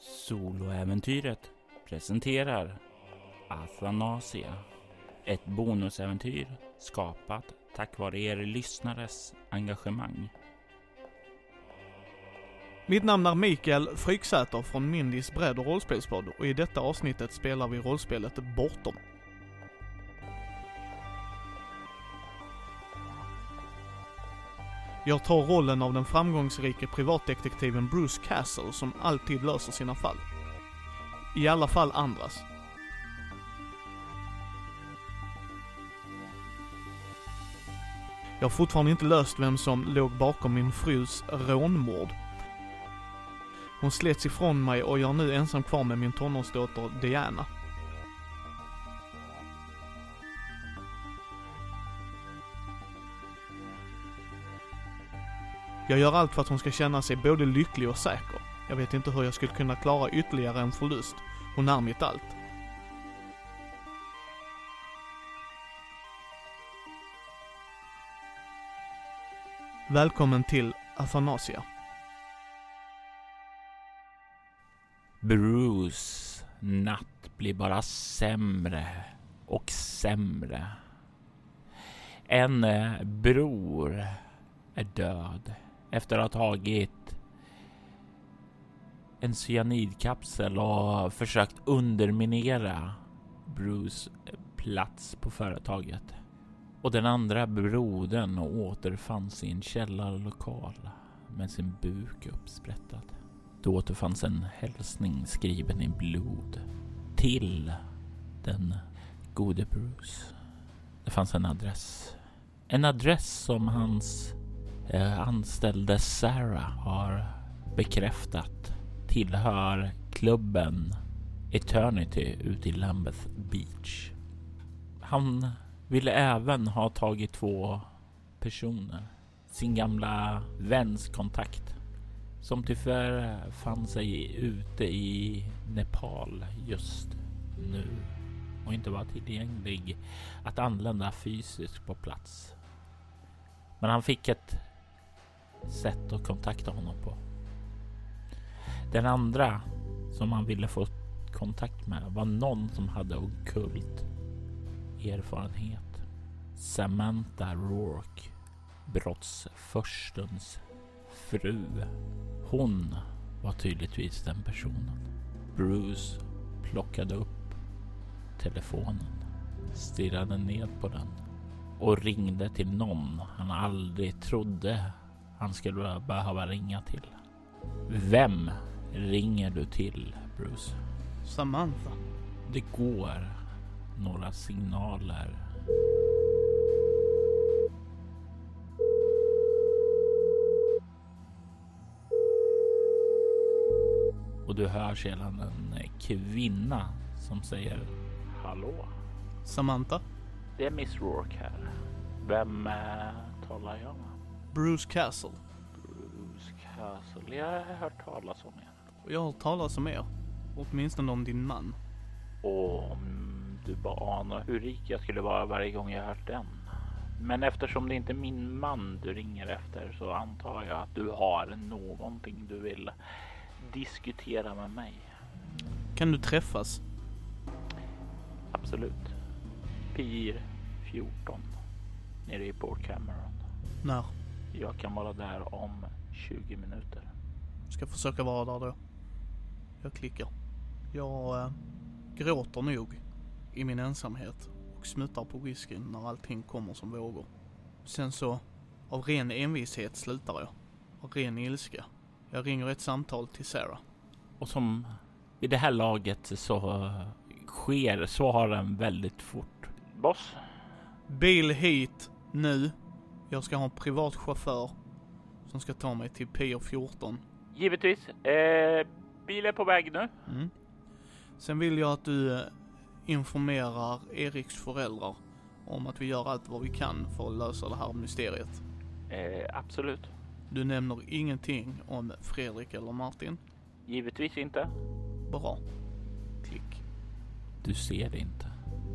Soloäventyret presenterar Athanasia. Ett bonusäventyr skapat tack vare er lyssnares engagemang. Mitt namn är Mikael Fryksäter från Mindys bredd och rollspelspodd och i detta avsnittet spelar vi rollspelet Bortom. Jag tar rollen av den framgångsrike privatdetektiven Bruce Castle som alltid löser sina fall. I alla fall andras. Jag har fortfarande inte löst vem som låg bakom min frus rånmord. Hon slets ifrån mig och jag är nu ensam kvar med min tonårsdotter Diana. Jag gör allt för att hon ska känna sig både lycklig och säker. Jag vet inte hur jag skulle kunna klara ytterligare en förlust. Hon är mitt allt. Välkommen till Athanasia. Bruce natt blir bara sämre och sämre. En eh, bror är död efter att ha tagit en cyanidkapsel och försökt underminera Bruce plats på företaget. Och den andra brodern återfanns i en källarlokal med sin buk uppsprättad. Då återfanns en hälsning skriven i blod till den gode Bruce. Det fanns en adress. En adress som hans Eh, anställde Sarah har bekräftat tillhör klubben Eternity ute i Lambeth Beach. Han ville även ha tagit två personer. Sin gamla väns kontakt som tyvärr fann sig ute i Nepal just nu och inte var tillgänglig att anlända fysiskt på plats. Men han fick ett sätt att kontakta honom på. Den andra som han ville få kontakt med var någon som hade okult erfarenhet. Samantha Rourke, brottsförstens fru. Hon var tydligtvis den personen. Bruce plockade upp telefonen, stirrade ned på den och ringde till någon han aldrig trodde han skulle behöva ringa till. Vem ringer du till, Bruce? Samantha. Det går några signaler. Och du hör sedan en kvinna som säger Hallå? Samantha. Det är Miss Rourke här. Vem äh, talar jag med? Bruce Castle. Bruce Castle. Jag har hört talas om er. Och jag har hört talas om er. Åtminstone om din man. Och om du bara anar hur rik jag skulle vara varje gång jag hört den. Men eftersom det inte är min man du ringer efter så antar jag att du har någonting du vill diskutera med mig. Kan du träffas? Absolut. Pir 14 nere i Port Cameron. När? Jag kan vara där om 20 minuter. Ska försöka vara där då. Jag klickar. Jag äh, gråter nog i min ensamhet och smuttar på whiskyn när allting kommer som vågor. Sen så, av ren envishet slutar jag. Av ren ilska. Jag ringer ett samtal till Sarah. Och som vid det här laget så sker svaren väldigt fort. Boss? Bil hit nu. Jag ska ha en privat chaufför som ska ta mig till Pier 14. Givetvis. Eh, bil är på väg nu. Mm. Sen vill jag att du eh, informerar Eriks föräldrar om att vi gör allt vad vi kan för att lösa det här mysteriet. Eh, absolut. Du nämner ingenting om Fredrik eller Martin? Givetvis inte. Bra. Klick. Du ser det inte.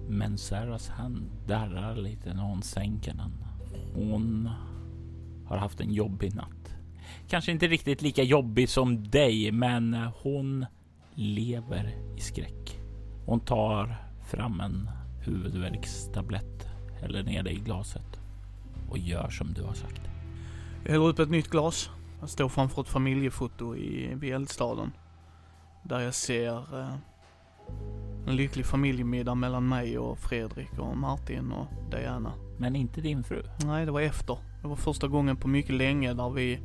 Men Sarahs hand darrar lite när hon sänker den. Hon har haft en jobbig natt. Kanske inte riktigt lika jobbig som dig, men hon lever i skräck. Hon tar fram en huvudvärkstablett, häller ner det i glaset och gör som du har sagt. Jag häller upp ett nytt glas. Jag står framför ett familjefoto i, vid eldstaden. Där jag ser eh, en lycklig familjemiddag mellan mig och Fredrik och Martin och Diana. Men inte din fru? Nej, det var efter. Det var första gången på mycket länge där vi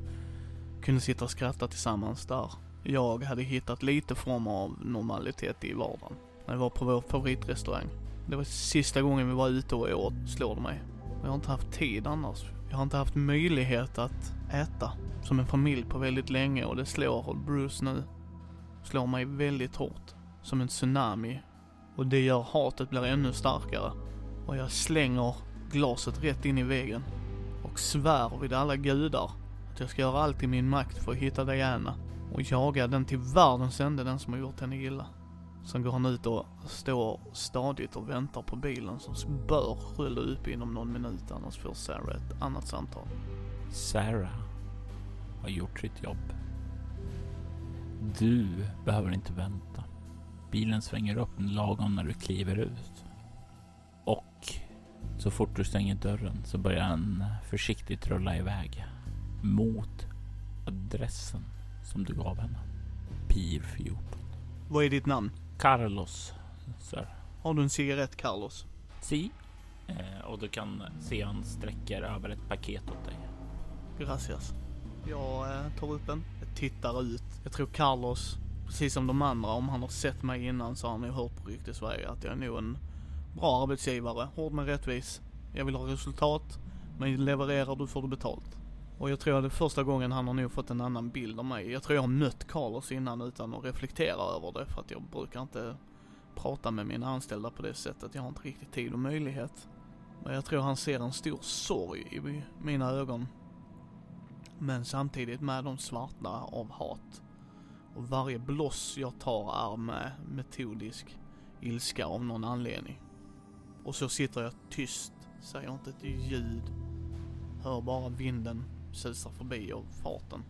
kunde sitta och skratta tillsammans där. Jag hade hittat lite form av normalitet i vardagen. När vi var på vår favoritrestaurang. Det var sista gången vi var ute och åt, slår det mig. Jag har inte haft tid annars. Jag har inte haft möjlighet att äta som en familj på väldigt länge och det slår Bruce nu. Slår mig väldigt hårt. Som en tsunami. Och det gör hatet blir ännu starkare. Och jag slänger glaset rätt in i väggen. Och svär vid alla gudar att jag ska göra allt i min makt för att hitta Diana. Och jaga den till världens ände, den som har gjort henne illa. Sen går han ut och står stadigt och väntar på bilen som bör rulla upp inom någon minut annars får Sarah ett annat samtal. Sarah har gjort sitt jobb. Du behöver inte vänta. Bilen svänger upp lagom när du kliver ut. Och så fort du stänger dörren så börjar den försiktigt rulla iväg mot adressen som du gav henne. Pier 14. Vad är ditt namn? Carlos, sir. Har du en cigarett Carlos? Si. Eh, och du kan se han sträcker över ett paket åt dig. Gracias. Jag eh, tar upp den. Jag tittar ut. Jag tror Carlos, precis som de andra, om han har sett mig innan så har han ju hört på ryktesvägar att jag är nog en bra arbetsgivare. Hård men rättvis. Jag vill ha resultat. Men levererar du får du betalt. Och jag tror att det är första gången han har nog fått en annan bild av mig. Jag tror jag har mött Carlos innan utan att reflektera över det för att jag brukar inte prata med mina anställda på det sättet. Jag har inte riktigt tid och möjlighet. Men jag tror han ser en stor sorg i mina ögon. Men samtidigt med de svarta av hat. Och varje bloss jag tar är med metodisk ilska av någon anledning. Och så sitter jag tyst, säger inte ett ljud. Hör bara vinden susar förbi och farten.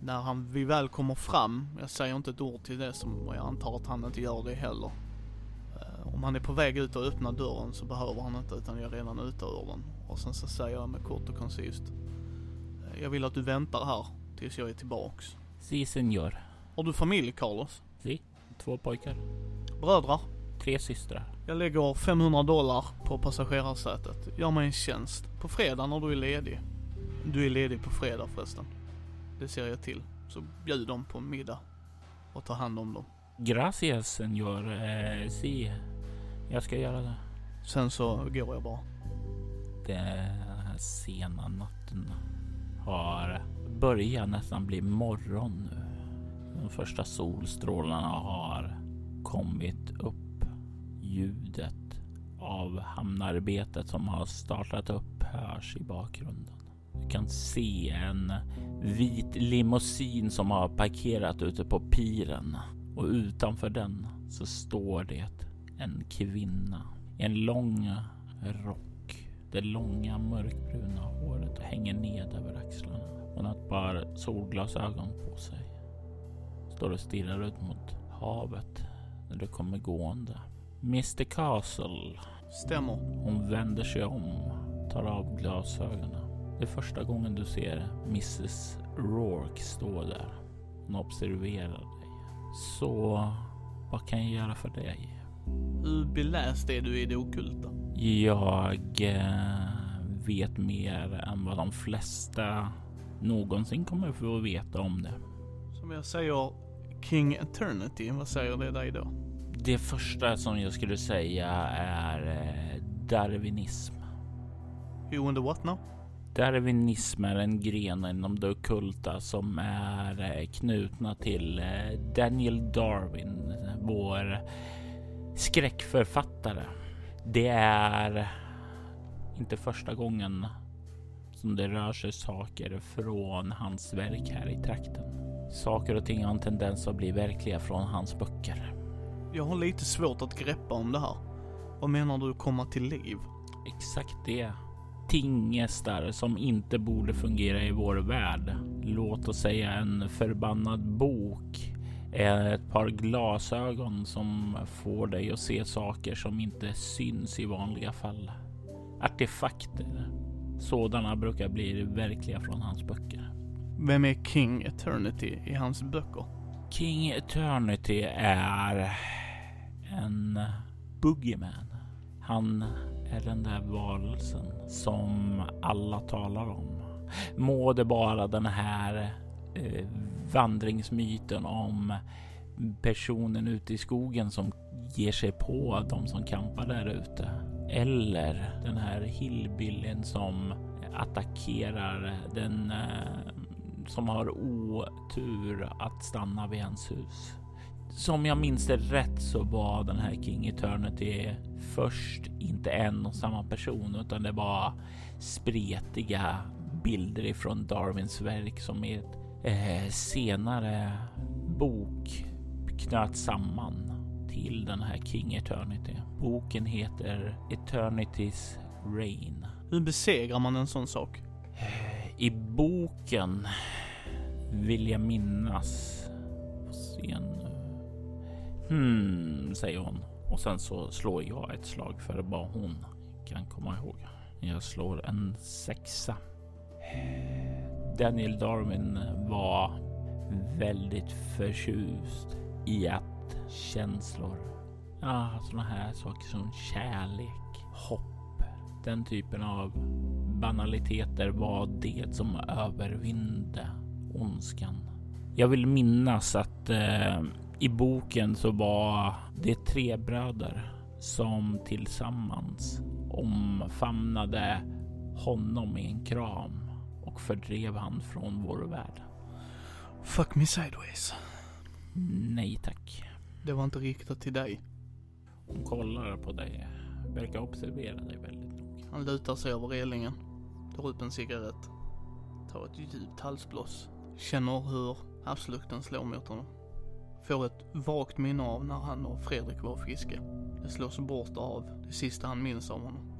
När han, vi väl kommer fram, jag säger inte ett ord till det som jag antar att han inte gör det heller. Uh, om han är på väg ut och öppna dörren så behöver han inte utan jag är redan ute ur den. Och sen så säger jag med kort och koncist. Uh, jag vill att du väntar här tills jag är tillbaks. Si, senor. Har du familj, Carlos? Si, två pojkar. Brödrar? Tre systrar. Jag lägger 500 dollar på passagerarsätet. Gör mig en tjänst. På fredag när du är ledig. Du är ledig på fredag förresten. Det ser jag till. Så bjud dem på middag. Och ta hand om dem. Gracias senor. Eh, si. Jag ska göra det. Sen så går jag bara. Den här sena natten har börjat nästan bli morgon nu. De första solstrålarna har kommit upp. Ljudet av hamnarbetet som har startat upp hörs i bakgrunden. Du kan se en vit limousin som har parkerat ute på piren och utanför den så står det en kvinna i en lång rock. Det långa mörkbruna håret hänger ned över axlarna. Hon har ett par solglasögon på sig. Står och stirrar ut mot havet när du kommer gående. Mr Castle. Stämmer. Hon vänder sig om, tar av glasögonen. Det är första gången du ser Mrs Rourke stå där. Hon observerar dig. Så vad kan jag göra för dig? Hur beläst är du i det okulta? Jag eh, vet mer än vad de flesta någonsin kommer få veta om det. Som jag säger King Eternity, vad säger det dig då? Det första som jag skulle säga är eh, darwinism. Who and the what now? Darwinism är en gren inom det okulta som är eh, knutna till eh, Daniel Darwin, vår skräckförfattare. Det är inte första gången som det rör sig saker från hans verk här i trakten. Saker och ting har en tendens att bli verkliga från hans böcker. Jag har lite svårt att greppa om det här. Vad menar du komma till liv? Exakt det tingestar som inte borde fungera i vår värld. Låt oss säga en förbannad bok Ett par glasögon som får dig att se saker som inte syns i vanliga fall. Artefakter. Sådana brukar bli verkliga från hans böcker. Vem är King Eternity i hans böcker? King Eternity är en boogieman. Han är den där varelsen som alla talar om. Må det bara den här eh, vandringsmyten om personen ute i skogen som ger sig på de som kampar där ute. Eller den här hillbillyn som attackerar den eh, som har otur att stanna vid hans hus. Som jag minns det rätt så var den här King Eternity först inte en och samma person utan det var spretiga bilder ifrån Darwins verk som i ett eh, senare bok knöt samman till den här King Eternity. Boken heter Eternity's Reign. Hur besegrar man en sån sak? I boken vill jag minnas. Se nu. Hmm, säger hon och sen så slår jag ett slag för vad hon kan komma ihåg. Jag slår en sexa. Daniel Darwin var väldigt förtjust i att känslor, ja, sådana här saker som kärlek, hopp, den typen av banaliteter var det som övervinde ondskan. Jag vill minnas att eh, i boken så var det tre bröder som tillsammans omfamnade honom i en kram och fördrev han från vår värld. Fuck me sideways. Nej tack. Det var inte riktat till dig. Hon kollar på dig, verkar observera dig väldigt noga. Han lutar sig över relingen, tar upp en cigarett, tar ett djupt halsblås, känner hur havslukten slår mot honom. Får ett vagt minne av när han och Fredrik var friska. Det slås bort av det sista han minns av honom.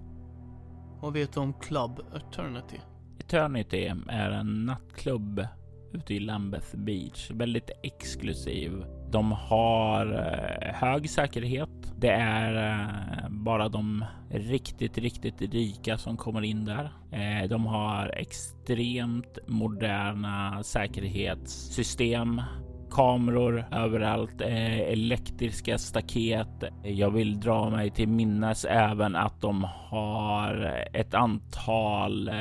Vad vet du om Club Eternity? Eternity är en nattklubb ute i Lambeth Beach. Väldigt exklusiv. De har eh, hög säkerhet. Det är eh, bara de riktigt, riktigt rika som kommer in där. Eh, de har extremt moderna säkerhetssystem kameror överallt, eh, elektriska staket. Jag vill dra mig till minnes även att de har ett antal eh,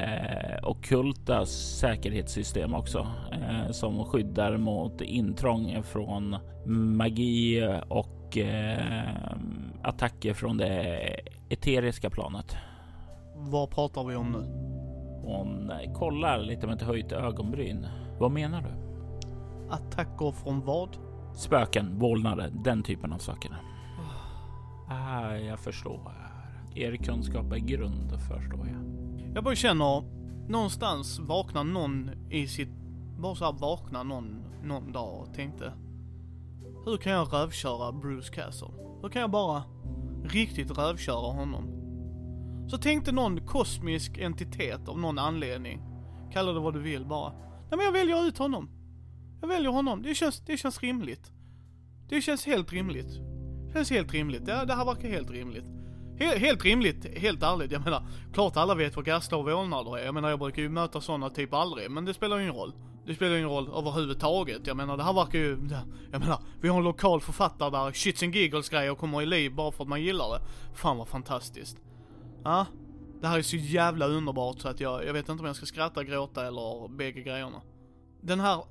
okulta säkerhetssystem också eh, som skyddar mot intrång från magi och eh, attacker från det eteriska planet. Vad pratar vi om nu? Hon kollar lite med ett höjt ögonbryn. Vad menar du? Attacker från vad? Spöken, vålnader, den typen av saker. Ah, jag förstår. Er kunskap är grund, förstår jag. Jag bara känner, någonstans vaknar någon i sitt, bara så här vaknar någon, någon dag och tänkte, hur kan jag rövköra Bruce Castle? Hur kan jag bara riktigt rövköra honom? Så tänkte någon kosmisk entitet av någon anledning, kalla det vad du vill bara, nej men jag väljer ut honom. Jag väljer honom. Det känns, det känns rimligt. Det känns helt rimligt. Det känns helt rimligt. Det, det här verkar helt rimligt. Helt, helt rimligt, helt ärligt. Jag menar, klart alla vet vad gastar och vålnader är. Jag menar, jag brukar ju möta sådana typ aldrig, men det spelar ingen roll. Det spelar ingen roll överhuvudtaget. Jag menar, det här verkar ju... Jag menar, vi har en lokal författare där shits and giggles grejer kommer i liv bara för att man gillar det. Fan vad fantastiskt. Ja, det här är så jävla underbart så att jag, jag vet inte om jag ska skratta, gråta eller bägge grejerna. Den här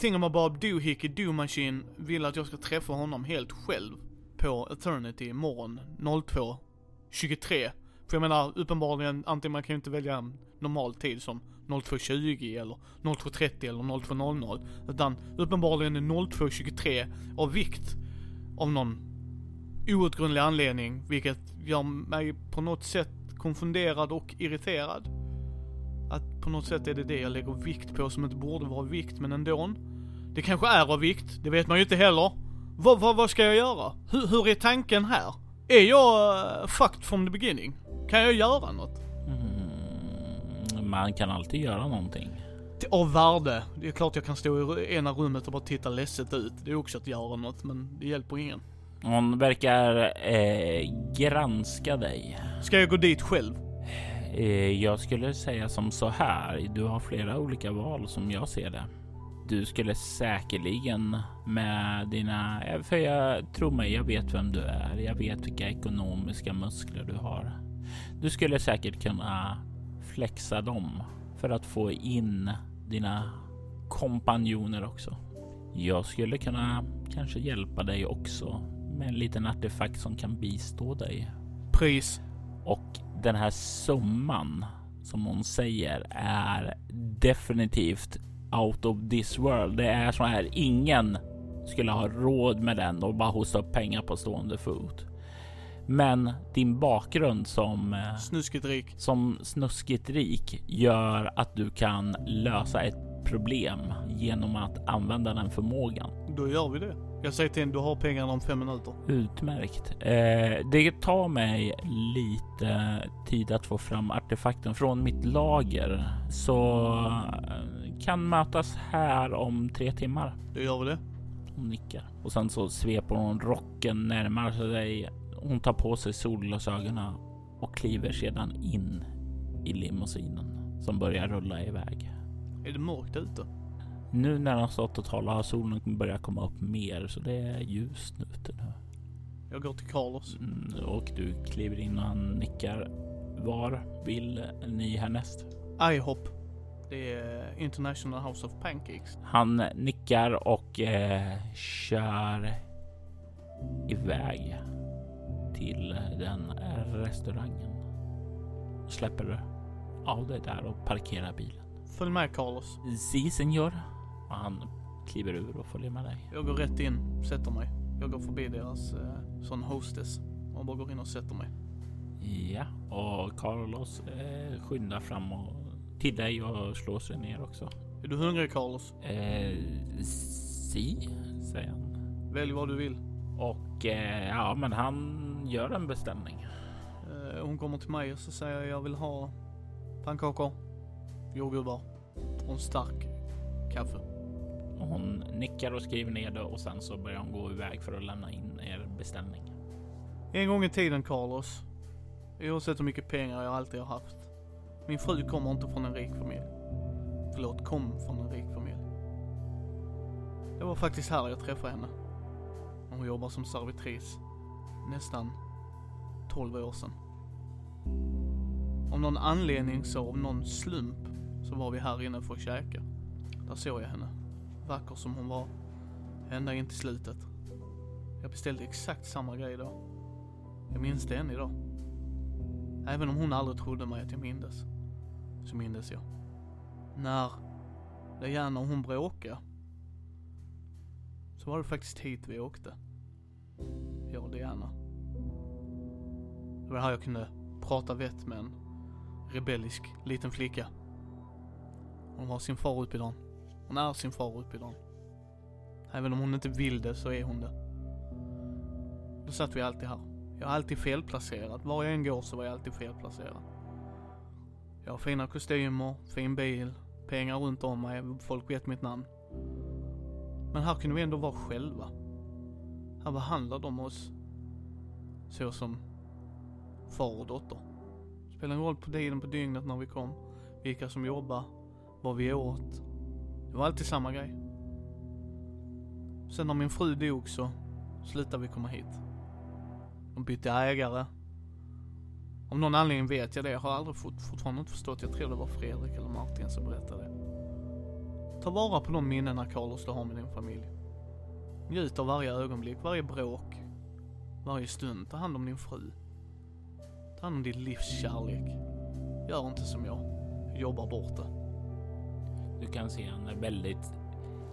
Thingamabob Doohickey Doo Machine vill att jag ska träffa honom helt själv på Eternity imorgon 02.23. För jag menar uppenbarligen, antingen man kan ju inte välja en normal tid som 02.20 eller 02.30 eller 02.00. Utan uppenbarligen är 02.23 av vikt av någon outgrundlig anledning. Vilket gör mig på något sätt konfunderad och irriterad. Att på något sätt är det det jag lägger vikt på som inte borde vara vikt, men ändå. Det kanske är av vikt, det vet man ju inte heller. Vad, vad, vad ska jag göra? Hur, hur är tanken här? Är jag uh, fucked from the beginning? Kan jag göra något? Mm, man kan alltid göra någonting. av värde. Det är klart jag kan stå i ena rummet och bara titta ledset ut. Det är också att göra något, men det hjälper ingen. Hon verkar eh, granska dig. Ska jag gå dit själv? Eh, jag skulle säga som så här. Du har flera olika val som jag ser det. Du skulle säkerligen med dina, för jag tror mig, jag vet vem du är. Jag vet vilka ekonomiska muskler du har. Du skulle säkert kunna flexa dem för att få in dina kompanjoner också. Jag skulle kunna kanske hjälpa dig också med en liten artefakt som kan bistå dig. Pris? Och den här summan som hon säger är definitivt out of this world. Det är så här. Ingen skulle ha råd med den och bara hosta upp pengar på stående fot. Men din bakgrund som eh, Snuskigt rik. som snuskigt rik gör att du kan lösa ett problem genom att använda den förmågan. Då gör vi det. Jag säger till henne, du har pengarna om fem minuter. Utmärkt. Eh, det tar mig lite tid att få fram artefakten från mitt lager så eh, kan mötas här om tre timmar. Då gör vi det. Hon nickar och sen så sveper hon rocken närmare sig. Hon tar på sig solglasögonen och kliver sedan in i limousinen som börjar rulla iväg. Är det mörkt ute? Nu när han stått och talat har solen börjat komma upp mer så det är ljust ute nu. Jag går till Carlos. Mm, och du kliver in och han nickar. Var vill ni härnäst? IHOP. Det är International House of Pancakes. Han nickar och eh, kör iväg till den restaurangen. Släpper av dig där och parkerar bilen. Följ med Carlos. Si, senor. Och han kliver ur och följer med dig. Jag går rätt in, sätter mig. Jag går förbi deras eh, sån hostess och bara går in och sätter mig. Ja, och Carlos eh, skyndar fram och till dig och slår sig ner också. Är du hungrig Carlos? Eh, si, säger han. Välj vad du vill. Och eh, ja, men han gör en beställning. Eh, hon kommer till mig och så säger jag, jag vill ha pannkakor, jordgubbar och en stark kaffe. Och hon nickar och skriver ner det och sen så börjar hon gå iväg för att lämna in er beställning. En gång i tiden Carlos, oavsett hur mycket pengar jag alltid har haft. Min fru kommer inte från en rik familj. Förlåt, kom från en rik familj. Det var faktiskt här jag träffade henne. Hon jobbar som servitris. Nästan 12 år sedan. Av någon anledning så, av någon slump, så var vi här inne för att käka. Där såg jag henne. Vacker som hon var. Ända in till slutet. Jag beställde exakt samma grej då. Jag minns det än idag. Även om hon aldrig trodde mig att jag mindes. Så mindes jag. När Diana och hon bråkade. Så var det faktiskt hit vi åkte. Jag och Diana. Det var här jag kunde prata vett med en rebellisk liten flicka. Hon har sin far uppe i dagen. Hon är sin far upp i dagen. Även om hon inte vill det så är hon det. Då satt vi alltid här. Jag är alltid felplacerad. Var jag än går så var jag alltid felplacerad. Jag har fina kostymer, fin bil, pengar runt om mig, folk vet mitt namn. Men här kunde vi ändå vara själva. Här behandlar de oss så som far och dotter. Spelar ingen roll på tiden på dygnet när vi kom, vilka som jobbar, vad vi åt. Det var alltid samma grej. Sen när min fru dog så slutade vi komma hit. De bytte ägare. Om någon anledning vet jag det. Jag har aldrig fort, fortfarande inte förstått. Jag tror det var Fredrik eller Martin som berättade det. Ta vara på de minnena Carlos du har med din familj. Njut av varje ögonblick, varje bråk, varje stund. Ta hand om din fru. Ta hand om din livs kärlek. Gör inte som jag. Jobbar bort det. Du kan se han är väldigt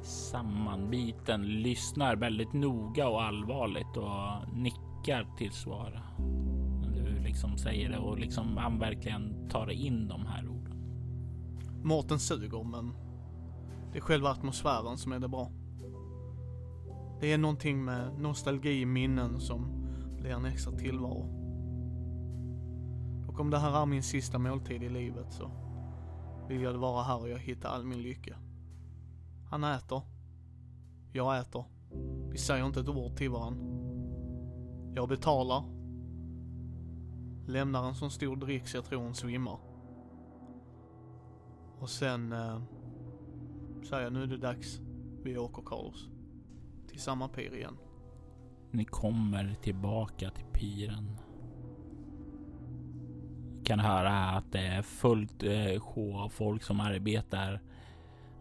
sammanbiten, lyssnar väldigt noga och allvarligt och nickar till svar. När du liksom säger det och liksom han verkligen tar in de här orden. Maten suger men det är själva atmosfären som är det bra. Det är någonting med nostalgi, minnen som blir en extra tillvaro. Och om det här är min sista måltid i livet så vill jag vara här och jag hittar all min lycka. Han äter. Jag äter. Vi säger inte ett ord till varandra. Jag betalar. Lämnar en sån stor dricks jag tror hon svimmar. Och sen eh, säger jag nu är det dags. Vi åker Carlos. Till samma pir igen. Ni kommer tillbaka till piren. Kan höra att det är fullt eh, sjå av folk som arbetar.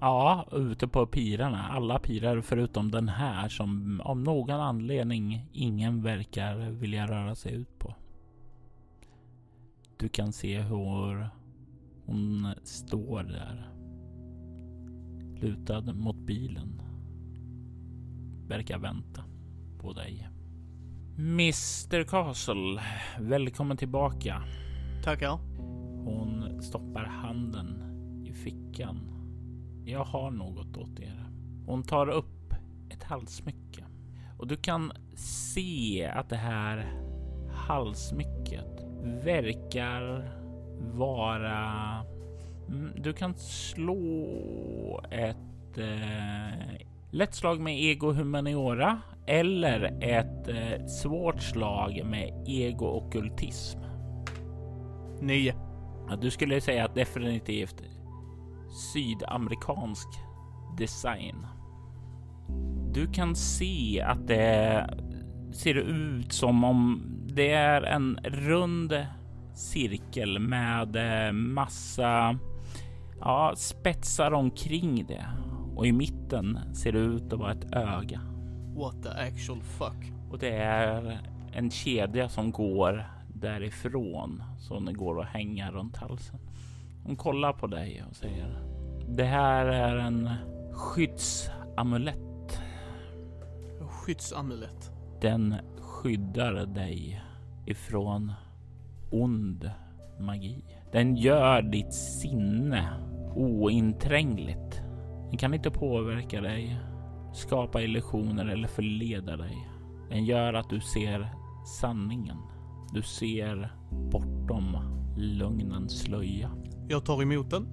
Ja, ute på pirarna. Alla pirar förutom den här som av någon anledning ingen verkar vilja röra sig ut på. Du kan se hur hon står där. Lutad mot bilen. Verkar vänta på dig. Mr Castle, välkommen tillbaka. Tackar. Hon stoppar handen i fickan. Jag har något åt er. Hon tar upp ett halssmycke och du kan se att det här halssmycket verkar vara... Mm, du kan slå ett eh, lätt slag med ego humaniora eller ett eh, svårt slag med ego ockultism. Nio. Du skulle säga att definitivt sydamerikansk design. Du kan se att det ser ut som om det är en rund cirkel med eh, massa ja, spetsar omkring det och i mitten ser det ut att vara ett öga. What the actual fuck? Och det är en kedja som går därifrån så den går att hänga runt halsen. Hon kollar på dig och säger det här är en skyddsamulett. Skyddsamulett. Den skyddar dig ifrån ond magi. Den gör ditt sinne ointrängligt. Den kan inte påverka dig, skapa illusioner eller förleda dig. Den gör att du ser sanningen. Du ser bortom lögnens slöja. Jag tar emot den.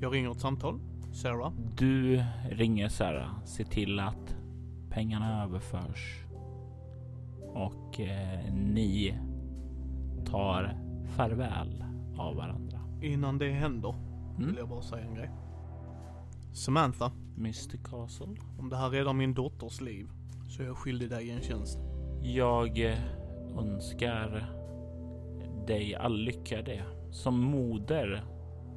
Jag ringer ett samtal. Sarah. Du ringer Sarah, ser till att pengarna överförs och eh, ni tar farväl av varandra. Innan det händer Mm. vill jag bara säga en grej. Samantha, Mr Castle. om det här räddar min dotters liv så är jag skyldig dig en tjänst. Jag eh, önskar dig all lycka det. Som moder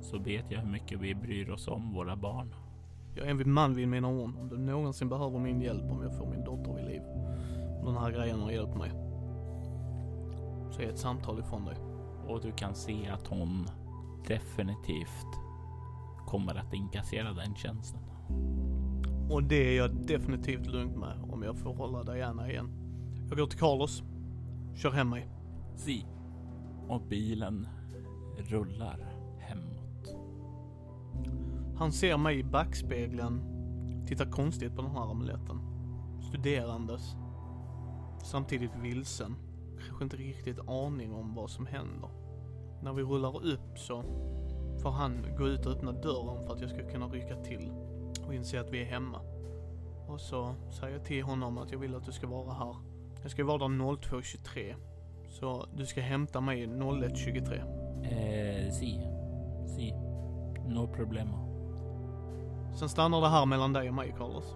så vet jag hur mycket vi bryr oss om våra barn. Jag är en man vid mina ord. Om du någonsin behöver min hjälp om jag får min dotter vid liv. Den här grejen har hjälpt mig. Så är ett samtal ifrån dig. Och du kan se att hon definitivt kommer att inkassera den tjänsten. Och det är jag definitivt lugnt med om jag får hålla Diana igen. Jag går till Carlos. Kör hem mig. Si. Och bilen rullar hemåt. Han ser mig i backspegeln. Tittar konstigt på den här amuletten. Studerandes. Samtidigt vilsen. Kanske inte riktigt aning om vad som händer. När vi rullar upp så får han gå ut och öppna dörren för att jag ska kunna rycka till och inse att vi är hemma. Och så säger jag till honom att jag vill att du ska vara här. Jag ska vara där 02.23. Så du ska hämta mig 01.23. Eh, si. Si. No problemo. Sen stannar det här mellan dig och mig, Carlos.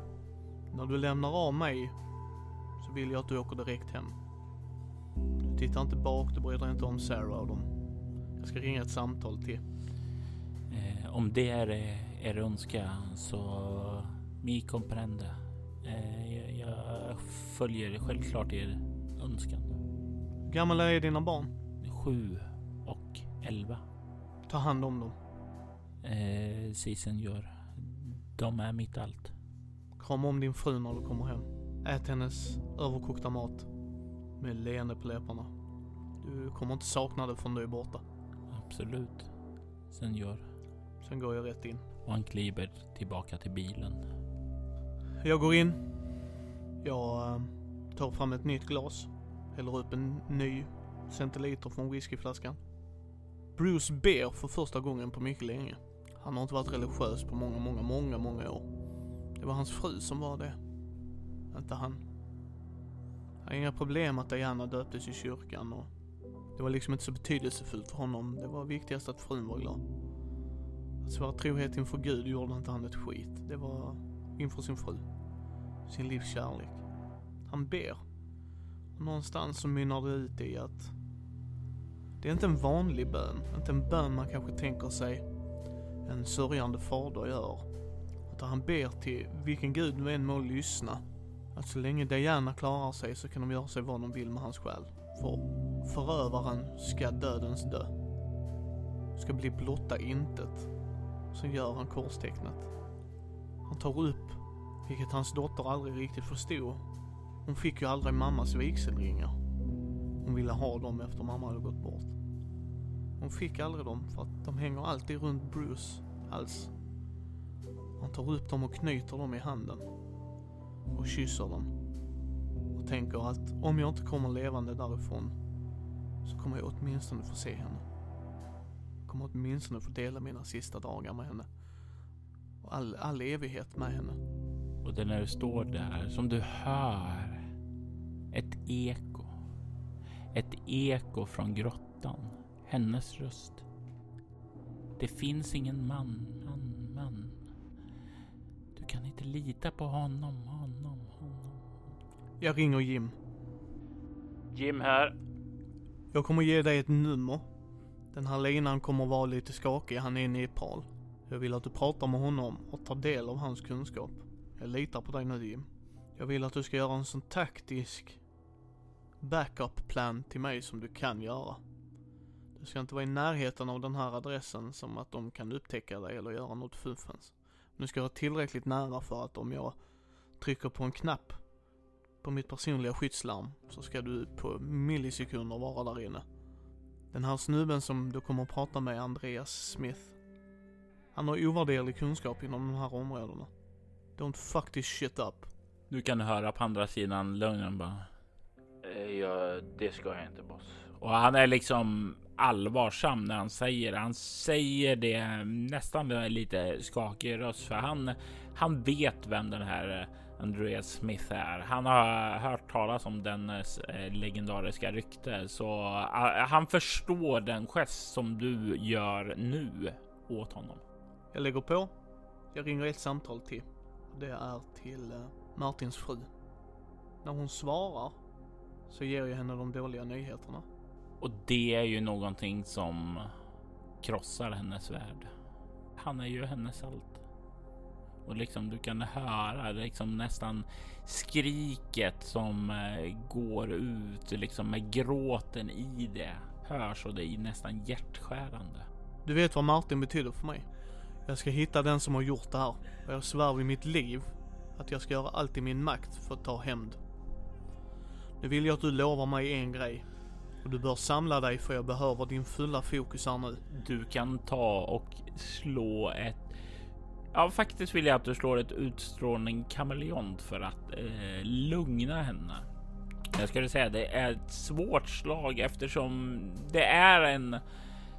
När du lämnar av mig så vill jag att du åker direkt hem. Du tittar inte bak, du bryr dig inte om Sarah och dem. Jag ska ringa ett samtal till. Eh, om det är er önskan så mi comprende. Eh, jag, jag följer självklart er önskan. Hur gamla är dina barn? Sju och elva. Ta hand om dem. Eh, si senor. De är mitt allt. Krama om din fru när du kommer hem. Ät hennes överkokta mat. Med leende på läpparna. Du kommer inte sakna det förrän du är borta. Absolut. Senor. Sen går jag rätt in. Och han kliver tillbaka till bilen. Jag går in. Jag eh, tar fram ett nytt glas. Häller upp en ny centiliter från whiskyflaskan. Bruce ber för första gången på mycket länge. Han har inte varit religiös på många, många, många, många år. Det var hans fru som var det. Inte han. Han har inga problem att Diana döptes i kyrkan och det var liksom inte så betydelsefullt för honom. Det var viktigast att frun var glad. Att svära trohet inför Gud gjorde inte han ett skit. Det var inför sin fru. Sin livs kärlek. Han ber. Och någonstans så mynnar det ut i att det är inte en vanlig bön. Inte en bön man kanske tänker sig en sörjande fader gör. Utan han ber till vilken gud nu än må lyssna. Att så länge Diana klarar sig så kan de göra sig vad de vill med hans själ. För förövaren ska dödens dö. Ska bli blotta intet. Så gör han korstecknet. Han tar upp, vilket hans dotter aldrig riktigt förstod. Hon fick ju aldrig mammas vigselringar. Hon ville ha dem efter mamma hade gått bort. Hon fick aldrig dem för att de hänger alltid runt Bruce hals. Han tar upp dem och knyter dem i handen. Och kysser dem. Och tänker att om jag inte kommer levande därifrån så kommer jag åtminstone få se henne. Jag kommer åtminstone få dela mina sista dagar med henne. Och all, all evighet med henne. Och det är när du står där som du hör ett eko. Ett eko från grottan. Hennes röst. Det finns ingen man, man, man. Du kan inte lita på honom, honom, honom. Jag ringer Jim. Jim här. Jag kommer ge dig ett nummer. Den här linan kommer vara lite skakig, han är i Nepal. Jag vill att du pratar med honom och tar del av hans kunskap. Jag litar på dig nu Jim. Jag vill att du ska göra en sån taktisk backup plan till mig som du kan göra. Du ska inte vara i närheten av den här adressen som att de kan upptäcka dig eller göra något fuffens. Du ska vara tillräckligt nära för att om jag trycker på en knapp på mitt personliga skyddslarm så ska du på millisekunder vara där inne. Den här snubben som du kommer att prata med, Andreas Smith. Han har ovärderlig kunskap inom de här områdena. Don't fuck this shit up. Du kan höra på andra sidan lögnen bara. Eh, Ja, det ska jag inte boss. Och han är liksom allvarsam när han säger det. Han säger det nästan med lite skakig röst för han, han vet vem den här eh, Andreas Smith är. Han har hört talas om den eh, legendariska rykte så han förstår den gest som du gör nu åt honom. Jag lägger på. Jag ringer ett samtal till. Det är till eh, Martins fru. När hon svarar så ger jag henne de dåliga nyheterna. Och det är ju någonting som krossar hennes värld. Han är ju hennes allt. Och liksom du kan höra liksom nästan skriket som eh, går ut liksom med gråten i det hörs och det är nästan hjärtskärande. Du vet vad Martin betyder för mig. Jag ska hitta den som har gjort det här. Och jag svär vid mitt liv att jag ska göra allt i min makt för att ta hämnd. Nu vill jag att du lovar mig en grej. Och du bör samla dig för jag behöver din fulla fokus här nu. Du kan ta och slå ett Ja, faktiskt vill jag att du slår ett utstrålning kameleont för att eh, lugna henne. Jag skulle säga det är ett svårt slag eftersom det är en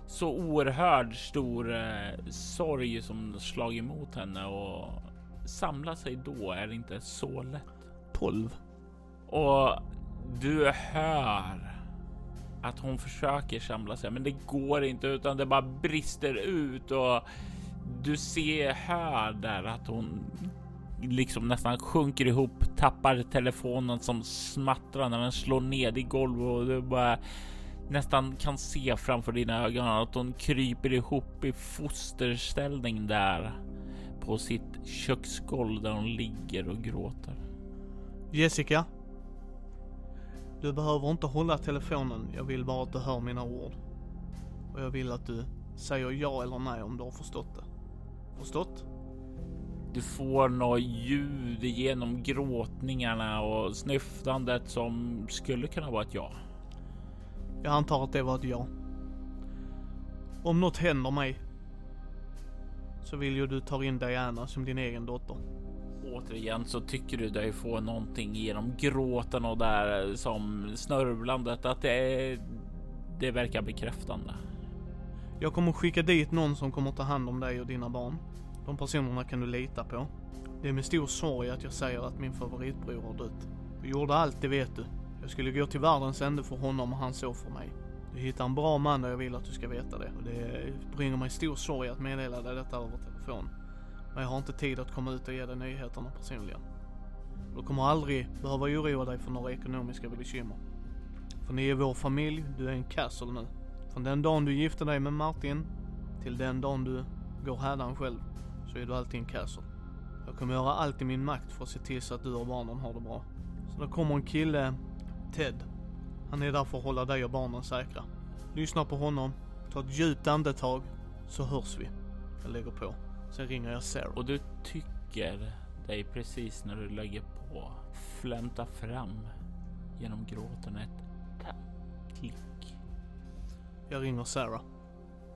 så oerhörd stor eh, sorg som slag emot henne och samla sig då är inte så lätt. 12. Och du hör att hon försöker samla sig, men det går inte utan det bara brister ut och du ser hör där att hon liksom nästan sjunker ihop, tappar telefonen som smattrar när den slår ned i golvet och du bara nästan kan se framför dina ögon att hon kryper ihop i fosterställning där på sitt köksgolv där hon ligger och gråter. Jessica. Du behöver inte hålla telefonen. Jag vill bara att du hör mina ord. Och jag vill att du säger ja eller nej om du har förstått det. Förstått? Du får något ljud genom gråtningarna och snyftandet som skulle kunna vara ett ja. Jag antar att det var ett ja. Om något händer mig så vill ju du ta in Diana som din egen dotter. Återigen så tycker du dig få någonting genom gråten och där som snörvlandet att det, är, det verkar bekräftande. Jag kommer skicka dit någon som kommer ta hand om dig och dina barn. De personerna kan du lita på. Det är med stor sorg att jag säger att min favoritbror har dött. Jag gjorde allt, det vet du. Jag skulle gå till världens ände för honom och han så för mig. Du hittar en bra man och jag vill att du ska veta det. Och det bringer mig stor sorg att meddela dig detta över telefon. Men jag har inte tid att komma ut och ge dig nyheterna personligen. Du kommer aldrig behöva oroa dig för några ekonomiska bekymmer. För ni är vår familj, du är en castle nu. Från den dagen du gifte dig med Martin till den dagen du går hädan själv så är du alltid en castle. Jag kommer göra allt i min makt för att se till så att du och barnen har det bra. Så det kommer en kille, Ted. Han är där för att hålla dig och barnen säkra. Lyssna på honom, ta ett djupt andetag, så hörs vi. Jag lägger på. Sen ringer jag Sarah. Och du tycker dig precis när du lägger på flämta fram genom gråten ett klick. Jag ringer Sarah.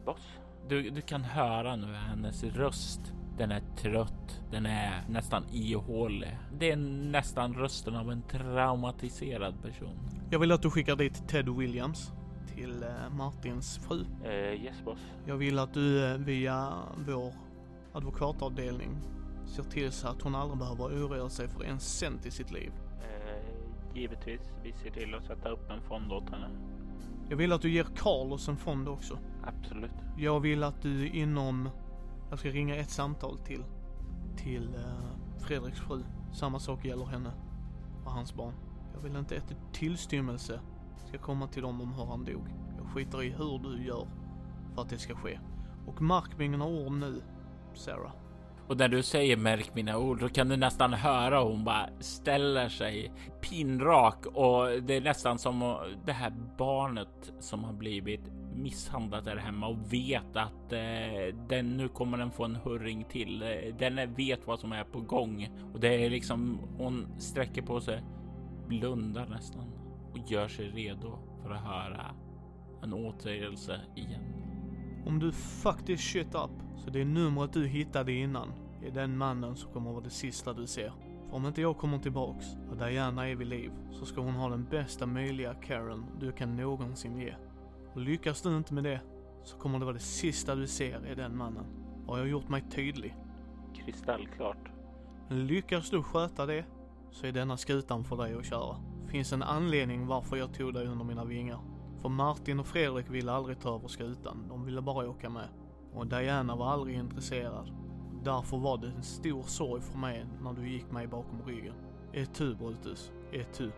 Boss? Du, du kan höra nu hennes röst. Den är trött. Den är nästan ihålig. Det är nästan rösten av en traumatiserad person. Jag vill att du skickar dit Ted Williams till eh, Martins fru. Eh, yes boss. Jag vill att du eh, via vår advokatavdelning ser till så att hon aldrig behöver oroa sig för en cent i sitt liv. Eh, givetvis. Vi ser till att sätta upp en fond åt henne. Jag vill att du ger Carlos en fond också. Absolut. Jag vill att du inom, jag ska ringa ett samtal till, till eh, Fredriks fru. Samma sak gäller henne och hans barn. Jag vill inte ett tillstymmelse ska komma till dem om hur han dog. Jag skiter i hur du gör för att det ska ske. Och mark mina ord nu, Sarah. Och när du säger märk mina ord, då kan du nästan höra hon bara ställer sig pinrak och det är nästan som det här barnet som har blivit misshandlat där hemma och vet att eh, den nu kommer den få en hurring till. Eh, den vet vad som är på gång och det är liksom hon sträcker på sig, blundar nästan och gör sig redo för att höra en återgällelse igen. Om du faktiskt shit up, så det numret du hittade innan är den mannen som kommer vara det sista du ser. För om inte jag kommer tillbaks och Diana är vid liv så ska hon ha den bästa möjliga Karen du kan någonsin ge. Och lyckas du inte med det så kommer det vara det sista du ser är den mannen. Har jag gjort mig tydlig? Kristallklart. Lyckas du sköta det så är denna skutan för dig att köra. Finns en anledning varför jag tog dig under mina vingar. För Martin och Fredrik ville aldrig ta över skutan, de ville bara åka med. Och Diana var aldrig intresserad. Därför var det en stor sorg för mig när du gick mig bakom ryggen. Ett tu Brutus, ett tu.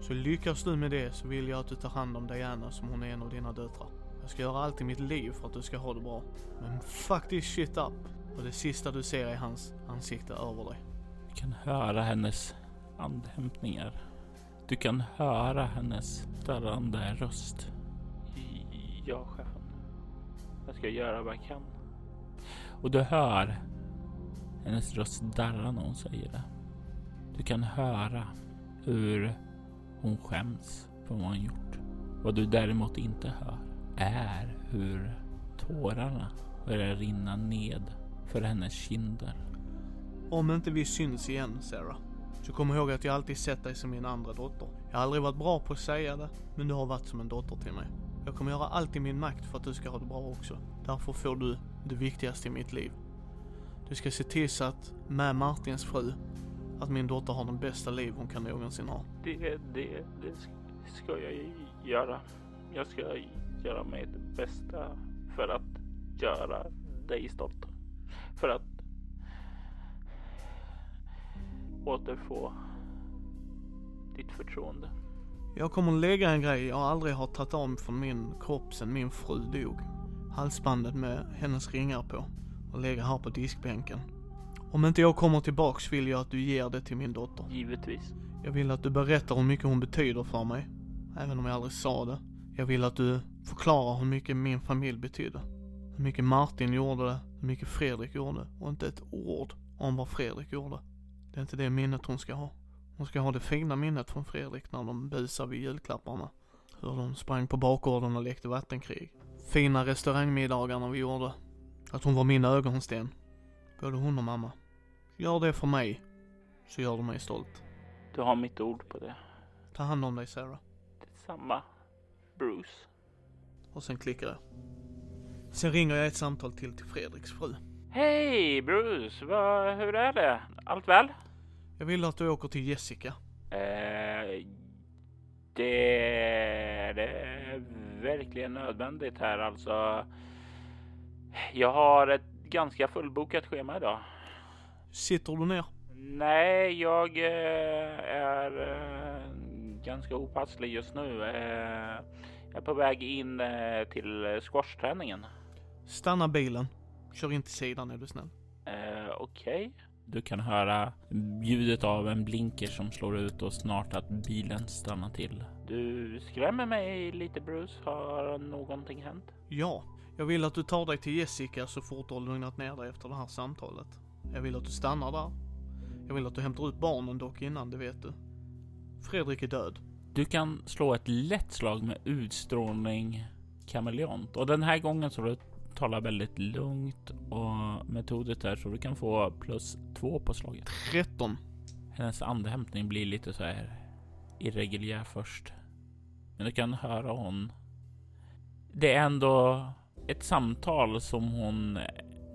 Så lyckas du med det så vill jag att du tar hand om Diana som hon är en av dina döttrar. Jag ska göra allt i mitt liv för att du ska ha det bra. Men fuck this shit up. Och det sista du ser är hans ansikte över dig. Du kan höra hennes andhämtningar. Du kan höra hennes darrande röst. Ja, chefen. Jag ska göra vad jag kan. Och du hör hennes röst darra när hon säger det. Du kan höra hur hon skäms för vad hon gjort. Vad du däremot inte hör är hur tårarna börjar rinna ned för hennes kinder. Om inte vi syns igen, Sarah, så kom ihåg att jag alltid sett dig som min andra dotter. Jag har aldrig varit bra på att säga det, men du har varit som en dotter till mig. Jag kommer göra allt i min makt för att du ska ha det bra också. Därför får du det viktigaste i mitt liv. Du ska se till så att, med Martins fru, att min dotter har den bästa liv hon kan någonsin ha. Det, det, det ska jag göra. Jag ska göra mitt bästa för att göra dig stolt. För att återfå ditt förtroende. Jag kommer lägga en grej jag aldrig har tagit av från min kropp sedan min fru dog. Halsbandet med hennes ringar på och lägga här på diskbänken. Om inte jag kommer tillbaks vill jag att du ger det till min dotter. Givetvis. Jag vill att du berättar hur mycket hon betyder för mig. Även om jag aldrig sa det. Jag vill att du förklarar hur mycket min familj betydde. Hur mycket Martin gjorde, hur mycket Fredrik gjorde och inte ett ord om vad Fredrik gjorde. Det är inte det minnet hon ska ha. Hon ska ha det fina minnet från Fredrik när de busade vid julklapparna. Hur de sprang på bakgården och lekte vattenkrig. Fina restaurangmiddagarna vi gjorde. Att hon var min ögonsten. Både hon och mamma. Gör det för mig, så gör du mig stolt. Du har mitt ord på det. Ta hand om dig Sarah. Detsamma, Bruce. Och sen klickar jag. Sen ringer jag ett samtal till till Fredriks fru. Hej Bruce, vad, hur är det? Allt väl? Jag vill att du åker till Jessica. Eh, det är det verkligen nödvändigt här alltså. Jag har ett ganska fullbokat schema idag. Sitter du ner? Nej, jag eh, är eh, ganska opasslig just nu. Eh, jag är på väg in eh, till squashträningen. Stanna bilen. Kör in till sidan är du snäll. Eh, Okej. Du kan höra ljudet av en blinker som slår ut och snart att bilen stannar till. Du skrämmer mig lite Bruce. Har någonting hänt? Ja, jag vill att du tar dig till Jessica så fort du har lugnat ner dig efter det här samtalet. Jag vill att du stannar där. Jag vill att du hämtar ut barnen dock innan, det vet du. Fredrik är död. Du kan slå ett lätt slag med utstrålning kameleont och den här gången så du talar väldigt lugnt och metodiskt där så du kan få plus två på slaget. 13. Hennes andhämtning blir lite så här irreguljär först. Men du kan höra hon. Det är ändå ett samtal som hon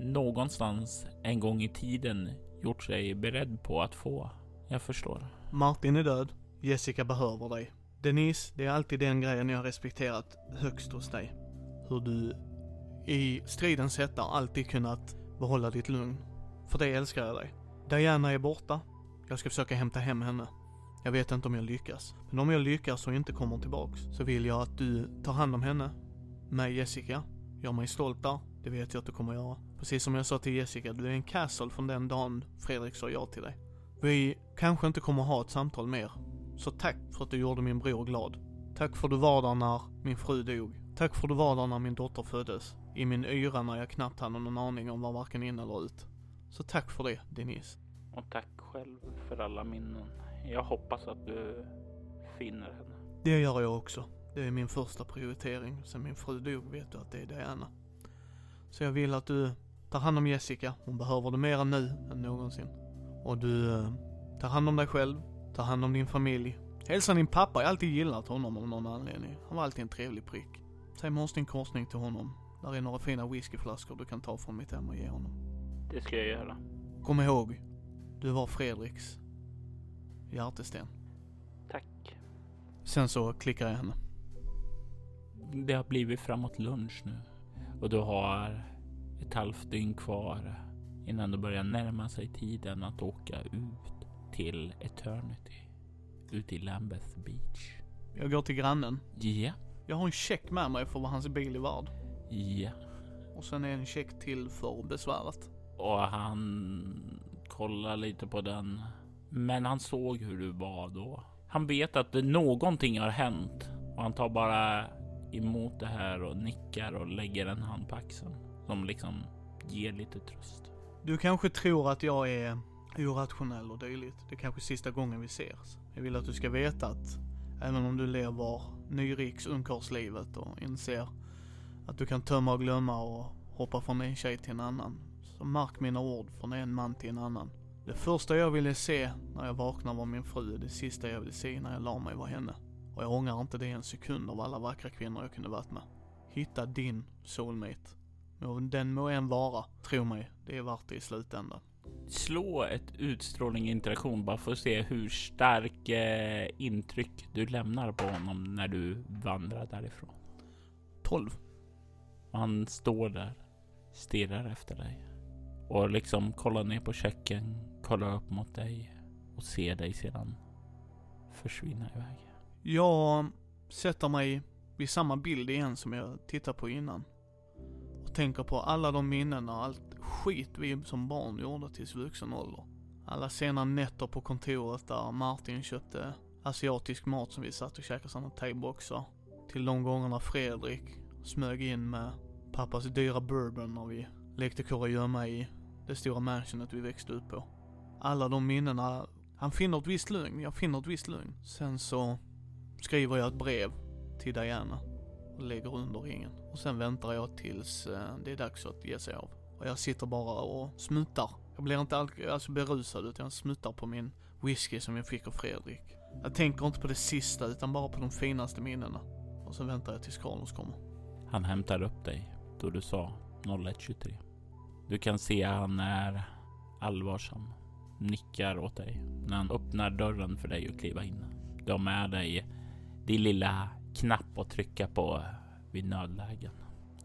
någonstans en gång i tiden gjort sig beredd på att få. Jag förstår. Martin är död. Jessica behöver dig. Denise, det är alltid den grejen jag har respekterat högst hos dig. Hur du i stridens hetta alltid kunnat behålla ditt lugn. För det älskar jag dig. Diana är borta. Jag ska försöka hämta hem henne. Jag vet inte om jag lyckas. Men om jag lyckas och inte kommer tillbaks så vill jag att du tar hand om henne. Med Jessica. Gör mig stolt där. Det vet jag att du kommer göra. Precis som jag sa till Jessica, du är en castle från den dagen Fredrik sa ja till dig. Vi kanske inte kommer ha ett samtal mer. Så tack för att du gjorde min bror glad. Tack för att du var där när min fru dog. Tack för att du var där när min dotter föddes. I min yra när jag knappt hade någon aning om var varken in eller ut. Så tack för det, Denise. Och tack själv för alla minnen. Jag hoppas att du finner henne. Det gör jag också. Det är min första prioritering. Sen min fru dog vet du att det är Diana. Så jag vill att du tar hand om Jessica. Hon behöver det mer nu än någonsin. Och du eh, tar hand om dig själv. Tar hand om din familj. Hälsa din pappa. Jag har alltid gillat honom av någon anledning. Han var alltid en trevlig prick. Säg morsning korsning till honom. Där är några fina whiskyflaskor du kan ta från mitt hem och ge honom. Det ska jag göra. Kom ihåg. Du var Fredriks hjärtesten. Tack. Sen så klickar jag henne. Det har blivit framåt lunch nu och du har ett halvt dygn kvar innan du börjar närma sig tiden att åka ut till Eternity. Ut i Lambeth Beach. Jag går till grannen. Ja, Jag har en check med mig för vad hans bil är värd. ja. Och sen är en check till för besväret. Och han kollar lite på den. Men han såg hur du var då. Han vet att det, någonting har hänt och han tar bara emot det här och nickar och lägger en hand på axeln som liksom ger lite tröst. Du kanske tror att jag är irrationell och dylikt. Det är kanske sista gången vi ses. Jag vill att du ska veta att även om du lever nyriks ungkarlslivet och inser att du kan tömma och glömma och hoppa från en tjej till en annan. Så mark mina ord från en man till en annan. Det första jag ville se när jag vaknade var min fru. Det sista jag ville se när jag la mig var henne. Och jag ångrar inte det en sekund av alla vackra kvinnor jag kunde varit med. Hitta din soulmate. Och den må en vara, tro mig, det är värt det i slutändan. Slå ett utstrålning interaktion bara för att se hur stark eh, intryck du lämnar på honom när du vandrar därifrån. 12. Och han står där, stirrar efter dig och liksom kollar ner på checken, kollar upp mot dig och ser dig sedan försvinna iväg. Jag sätter mig vid samma bild igen som jag tittade på innan. Och tänker på alla de minnen och allt skit vi som barn gjorde tills vuxen ålder. Alla sena nätter på kontoret där Martin köpte asiatisk mat som vi satt och käkade sådana thaiboxar. Till de gångerna Fredrik smög in med pappas dyra bourbon när vi lekte kurragömma i det stora mansionet vi växte upp på. Alla de minnena, han finner ett visst lugn, jag finner ett visst lugn. Sen så skriver jag ett brev till Diana och lägger under ringen. Och sen väntar jag tills eh, det är dags att ge sig av. Och jag sitter bara och smuttar. Jag blir inte alls alltså berusad utan jag smuttar på min whisky som jag fick av Fredrik. Jag tänker inte på det sista utan bara på de finaste minnena. Och sen väntar jag tills Carlos kommer. Han hämtar upp dig då du sa 01.23. Du kan se han är allvarsam, nickar åt dig när han öppnar dörren för dig att kliva in. Du har med dig din lilla knapp att trycka på vid nödlägen.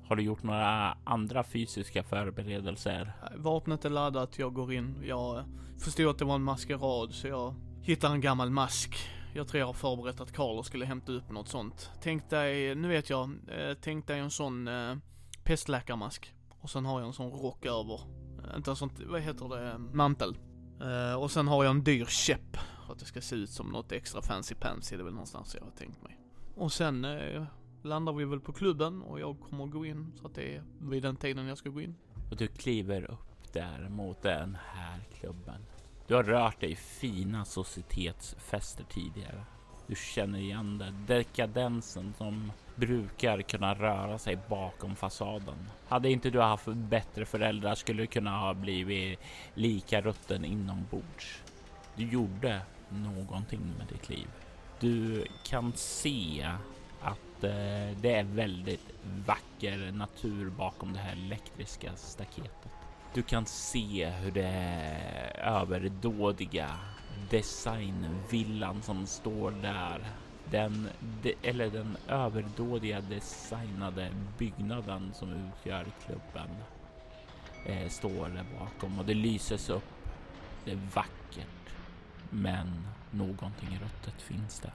Har du gjort några andra fysiska förberedelser? Vapnet är laddat, jag går in. Jag förstod att det var en maskerad så jag hittar en gammal mask. Jag tror jag har förberett att Carlo skulle hämta upp något sånt. Tänk dig, nu vet jag, eh, tänk dig en sån eh, pestläkarmask. Och sen har jag en sån rock över. Eh, inte en sån, vad heter det, mantel. Eh, och sen har jag en dyr käpp. Att det ska se ut som något extra fancy pansy, det är väl någonstans jag har tänkt mig. Och sen eh, landar vi väl på klubben och jag kommer gå in så att det är vid den tiden jag ska gå in. Och du kliver upp där mot den här klubben. Du har rört dig i fina societetsfester tidigare. Du känner igen det. Dekadensen som brukar kunna röra sig bakom fasaden. Hade inte du haft bättre föräldrar skulle du kunna ha blivit lika rutten inombords. Du gjorde någonting med ditt liv. Du kan se att eh, det är väldigt vacker natur bakom det här elektriska staketet. Du kan se hur det överdådiga designvillan som står där. Den, de, eller den överdådiga designade byggnaden som utgör klubben eh, står där bakom och det lyses upp. Det är vackert, men någonting ruttet finns där.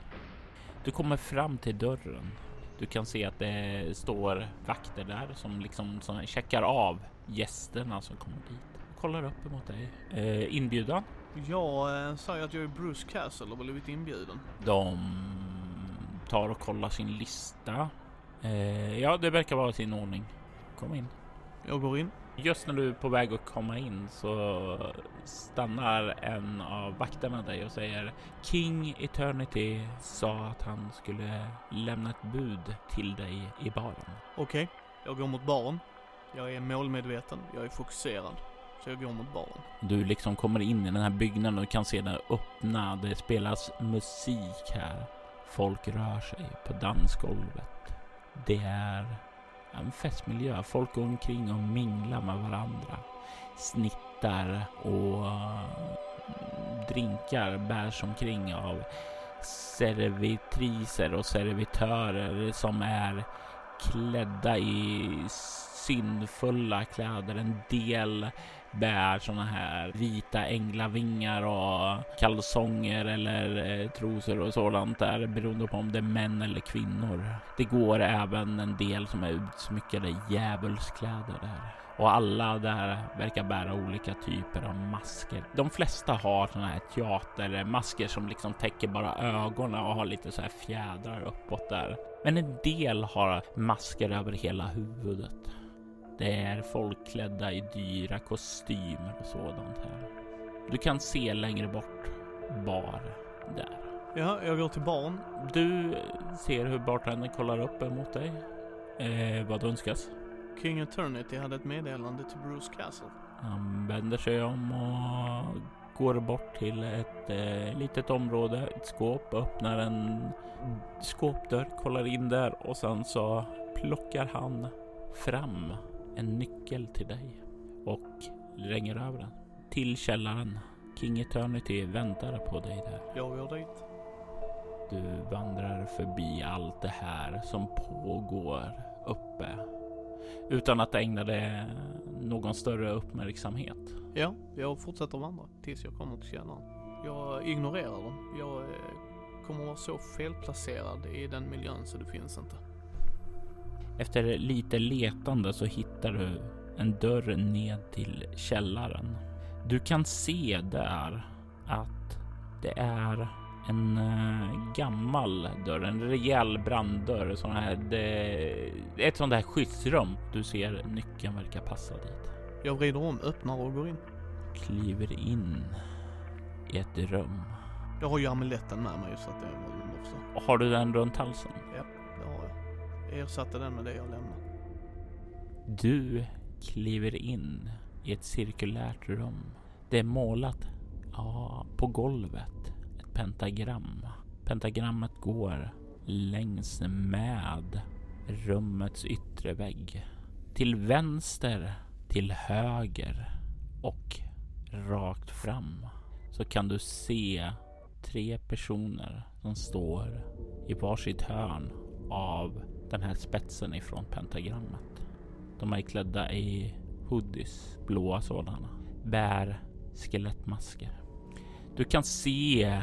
Du kommer fram till dörren. Du kan se att det står vakter där som liksom som checkar av gästerna som kommer dit. Kollar upp emot dig. Eh, inbjudan? Jag eh, säger att jag är Bruce Castle och blivit inbjuden. De tar och kollar sin lista. Eh, ja, det verkar vara i sin ordning. Kom in. Jag går in. Just när du är på väg att komma in så stannar en av vakterna dig och säger King Eternity sa att han skulle lämna ett bud till dig i baren. Okej, jag går mot baren. Jag är målmedveten, jag är fokuserad. Så jag går mot baren. Du liksom kommer in i den här byggnaden och kan se den öppna. Det spelas musik här. Folk rör sig på dansgolvet. Det är en festmiljö. Folk går omkring och minglar med varandra. Snittar och eh, drinkar bärs omkring av servitriser och servitörer som är klädda i syndfulla kläder. En del bär såna här vita änglavingar och kalsonger eller eh, trosor och sådant där beroende på om det är män eller kvinnor. Det går även en del som är utsmyckade djävulskläder där. Och alla där verkar bära olika typer av masker. De flesta har såna här teatermasker som liksom täcker bara ögonen och har lite så här fjädrar uppåt där. Men en del har masker över hela huvudet. Det är folk klädda i dyra kostymer och sådant här. Du kan se längre bort bar där. Ja, jag går till barn. Du ser hur bartendern kollar upp emot dig. Eh, vad önskas? King Eternity hade ett meddelande till Bruce Castle. Han vänder sig om och går bort till ett eh, litet område, ett skåp, öppnar en skåpdörr, kollar in där och sen så plockar han fram en nyckel till dig och ringer över den till källaren. King Eternity väntar på dig där. Jag går dit. Du vandrar förbi allt det här som pågår uppe utan att ägna det någon större uppmärksamhet. Ja, jag fortsätter vandra tills jag kommer till källaren. Jag ignorerar dem. Jag eh, kommer vara så felplacerad i den miljön så det finns inte. Efter lite letande så hittar du en dörr ned till källaren. Du kan se där att det är en uh, gammal dörr, en rejäl branddörr. Sån här, det, ett sånt här skyddsrum. Du ser nyckeln verkar passa dit. Jag vrider om, öppnar och går in. Kliver in i ett rum. Jag har ju amuletten med mig så att det är väl också. Har du den runt halsen? Ersatte den med det jag lämnade. Du kliver in i ett cirkulärt rum. Det är målat ja, på golvet ett pentagram. Pentagrammet går längs med rummets yttre vägg. till vänster, till höger och rakt fram så kan du se tre personer som står i varsitt hörn av den här spetsen ifrån pentagrammet. De är klädda i hoodies, blåa sådana, bär skelettmasker. Du kan se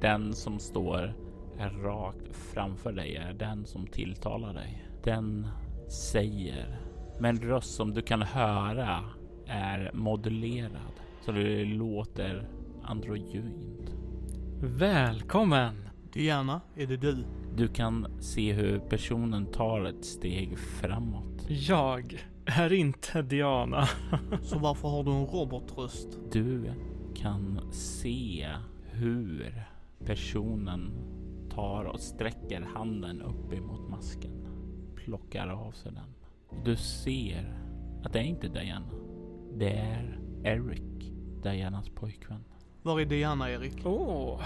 den som står rakt framför dig är den som tilltalar dig. Den säger med en röst som du kan höra är modulerad så det låter androgynt. Välkommen! Diana, är det du? Du kan se hur personen tar ett steg framåt. Jag är inte Diana. Så varför har du en robotröst? Du kan se hur personen tar och sträcker handen upp emot masken. Plockar av sig den. Du ser att det är inte Diana. Det är Eric, Dianas pojkvän. Var är Diana, Erik? Åh, oh,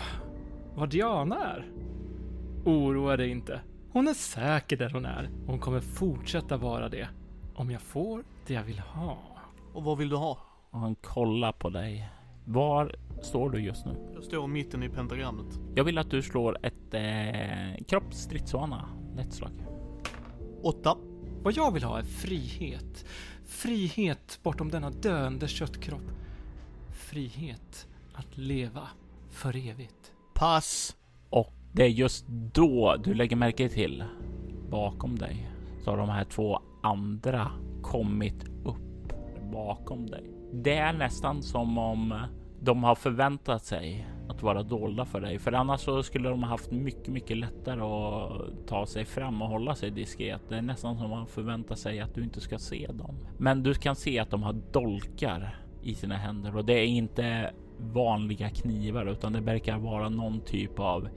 vad Diana är. Oroa dig inte. Hon är säker där hon är. Hon kommer fortsätta vara det. Om jag får det jag vill ha. Och vad vill du ha? Och han kollar på dig. Var står du just nu? Jag står mitten i pentagrammet. Jag vill att du slår ett eh, kroppsstridsvana. Lätt slag. Åtta. Vad jag vill ha är frihet. Frihet bortom denna döende köttkropp. Frihet att leva för evigt. Pass. Det är just då du lägger märke till bakom dig så har de här två andra kommit upp bakom dig. Det är nästan som om de har förväntat sig att vara dolda för dig, för annars så skulle de haft mycket, mycket lättare att ta sig fram och hålla sig diskret. Det är nästan som man förväntar sig att du inte ska se dem. Men du kan se att de har dolkar i sina händer och det är inte vanliga knivar utan det verkar vara någon typ av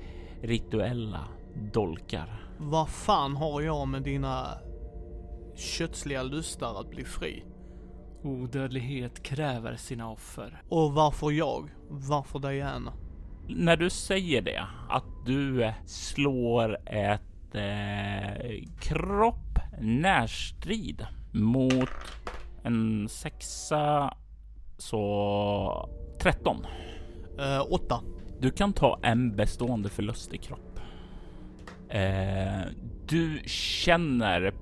rituella dolkar. Vad fan har jag med dina kötsliga lustar att bli fri? Odödlighet kräver sina offer. Och varför jag? Varför Diana? När du säger det, att du slår ett eh, kropp närstrid mot en sexa så 13. Uh, åtta. Du kan ta en bestående förlust i kropp. Eh, du känner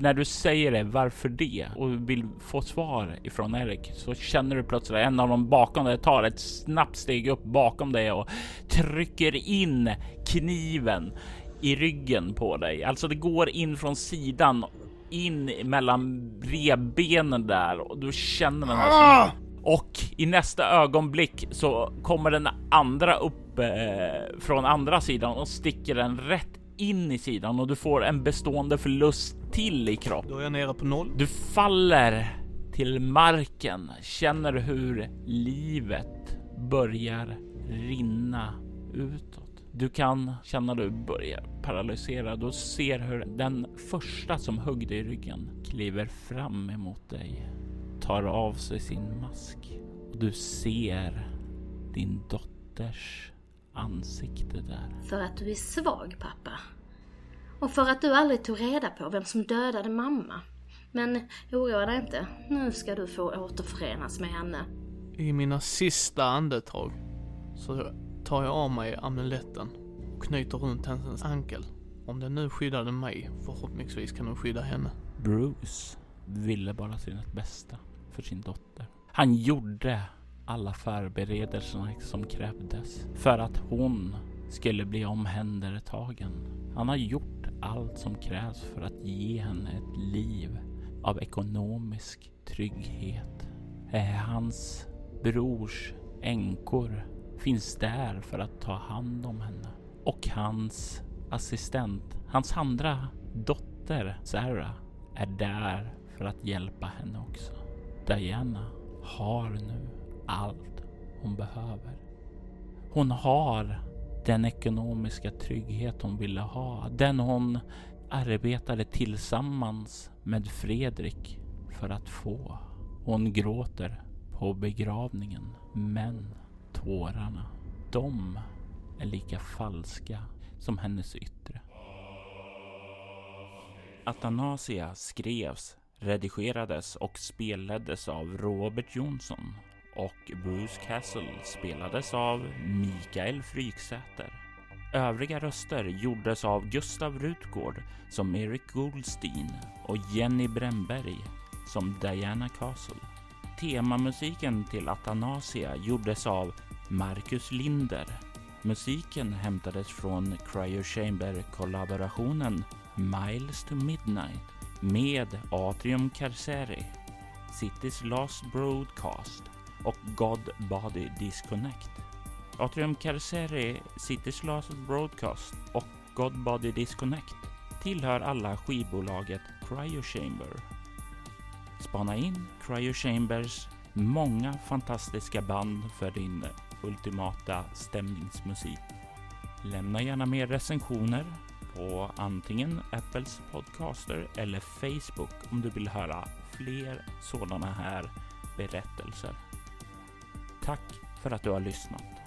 när du säger det, varför det? Och vill få svar ifrån Erik så känner du plötsligt en av dem bakom dig tar ett snabbt steg upp bakom dig och trycker in kniven i ryggen på dig. Alltså det går in från sidan in mellan revbenen där och du känner den här. Ah! Och i nästa ögonblick så kommer den andra upp eh, från andra sidan och sticker den rätt in i sidan och du får en bestående förlust till i kropp. Då är jag nere på noll. Du faller till marken, känner hur livet börjar rinna utåt. Du kan känna du börjar paralysera. Du ser hur den första som högg dig i ryggen kliver fram emot dig, tar av sig sin mask och du ser din dotters ansikte där. För att du är svag pappa. Och för att du aldrig tog reda på vem som dödade mamma. Men oroa dig inte, nu ska du få återförenas med henne. I mina sista andetag så tar jag av mig amuletten och knyter runt hennes ankel. Om den nu skyddade mig, förhoppningsvis kan den skydda henne. Bruce ville bara sitt bästa för sin dotter. Han gjorde alla förberedelserna som krävdes för att hon skulle bli omhändertagen. Han har gjort allt som krävs för att ge henne ett liv av ekonomisk trygghet. Eh, hans brors änkor finns där för att ta hand om henne och hans assistent, hans andra dotter Sarah, är där för att hjälpa henne också. Diana har nu allt hon behöver. Hon har den ekonomiska trygghet hon ville ha. Den hon arbetade tillsammans med Fredrik för att få. Hon gråter på begravningen, men tårarna, de är lika falska som hennes yttre. Atanasia skrevs redigerades och spelades av Robert Jonsson och Bruce Castle spelades av Mikael Fryksäter. Övriga röster gjordes av Gustav Rutgård som Eric Goldstein och Jenny Bremberg som Diana Castle. Temamusiken till Atanasia gjordes av Marcus Linder. Musiken hämtades från Cryo Chamber-kollaborationen Miles to Midnight med Atrium Carceri, City's Last Broadcast och God Body Disconnect. Atrium Carceri, City's Last Broadcast och God Body Disconnect tillhör alla skivbolaget Cryo Chamber. Spana in Cryo Chambers många fantastiska band för din ultimata stämningsmusik. Lämna gärna mer recensioner på antingen Apples podcaster eller Facebook om du vill höra fler sådana här berättelser. Tack för att du har lyssnat.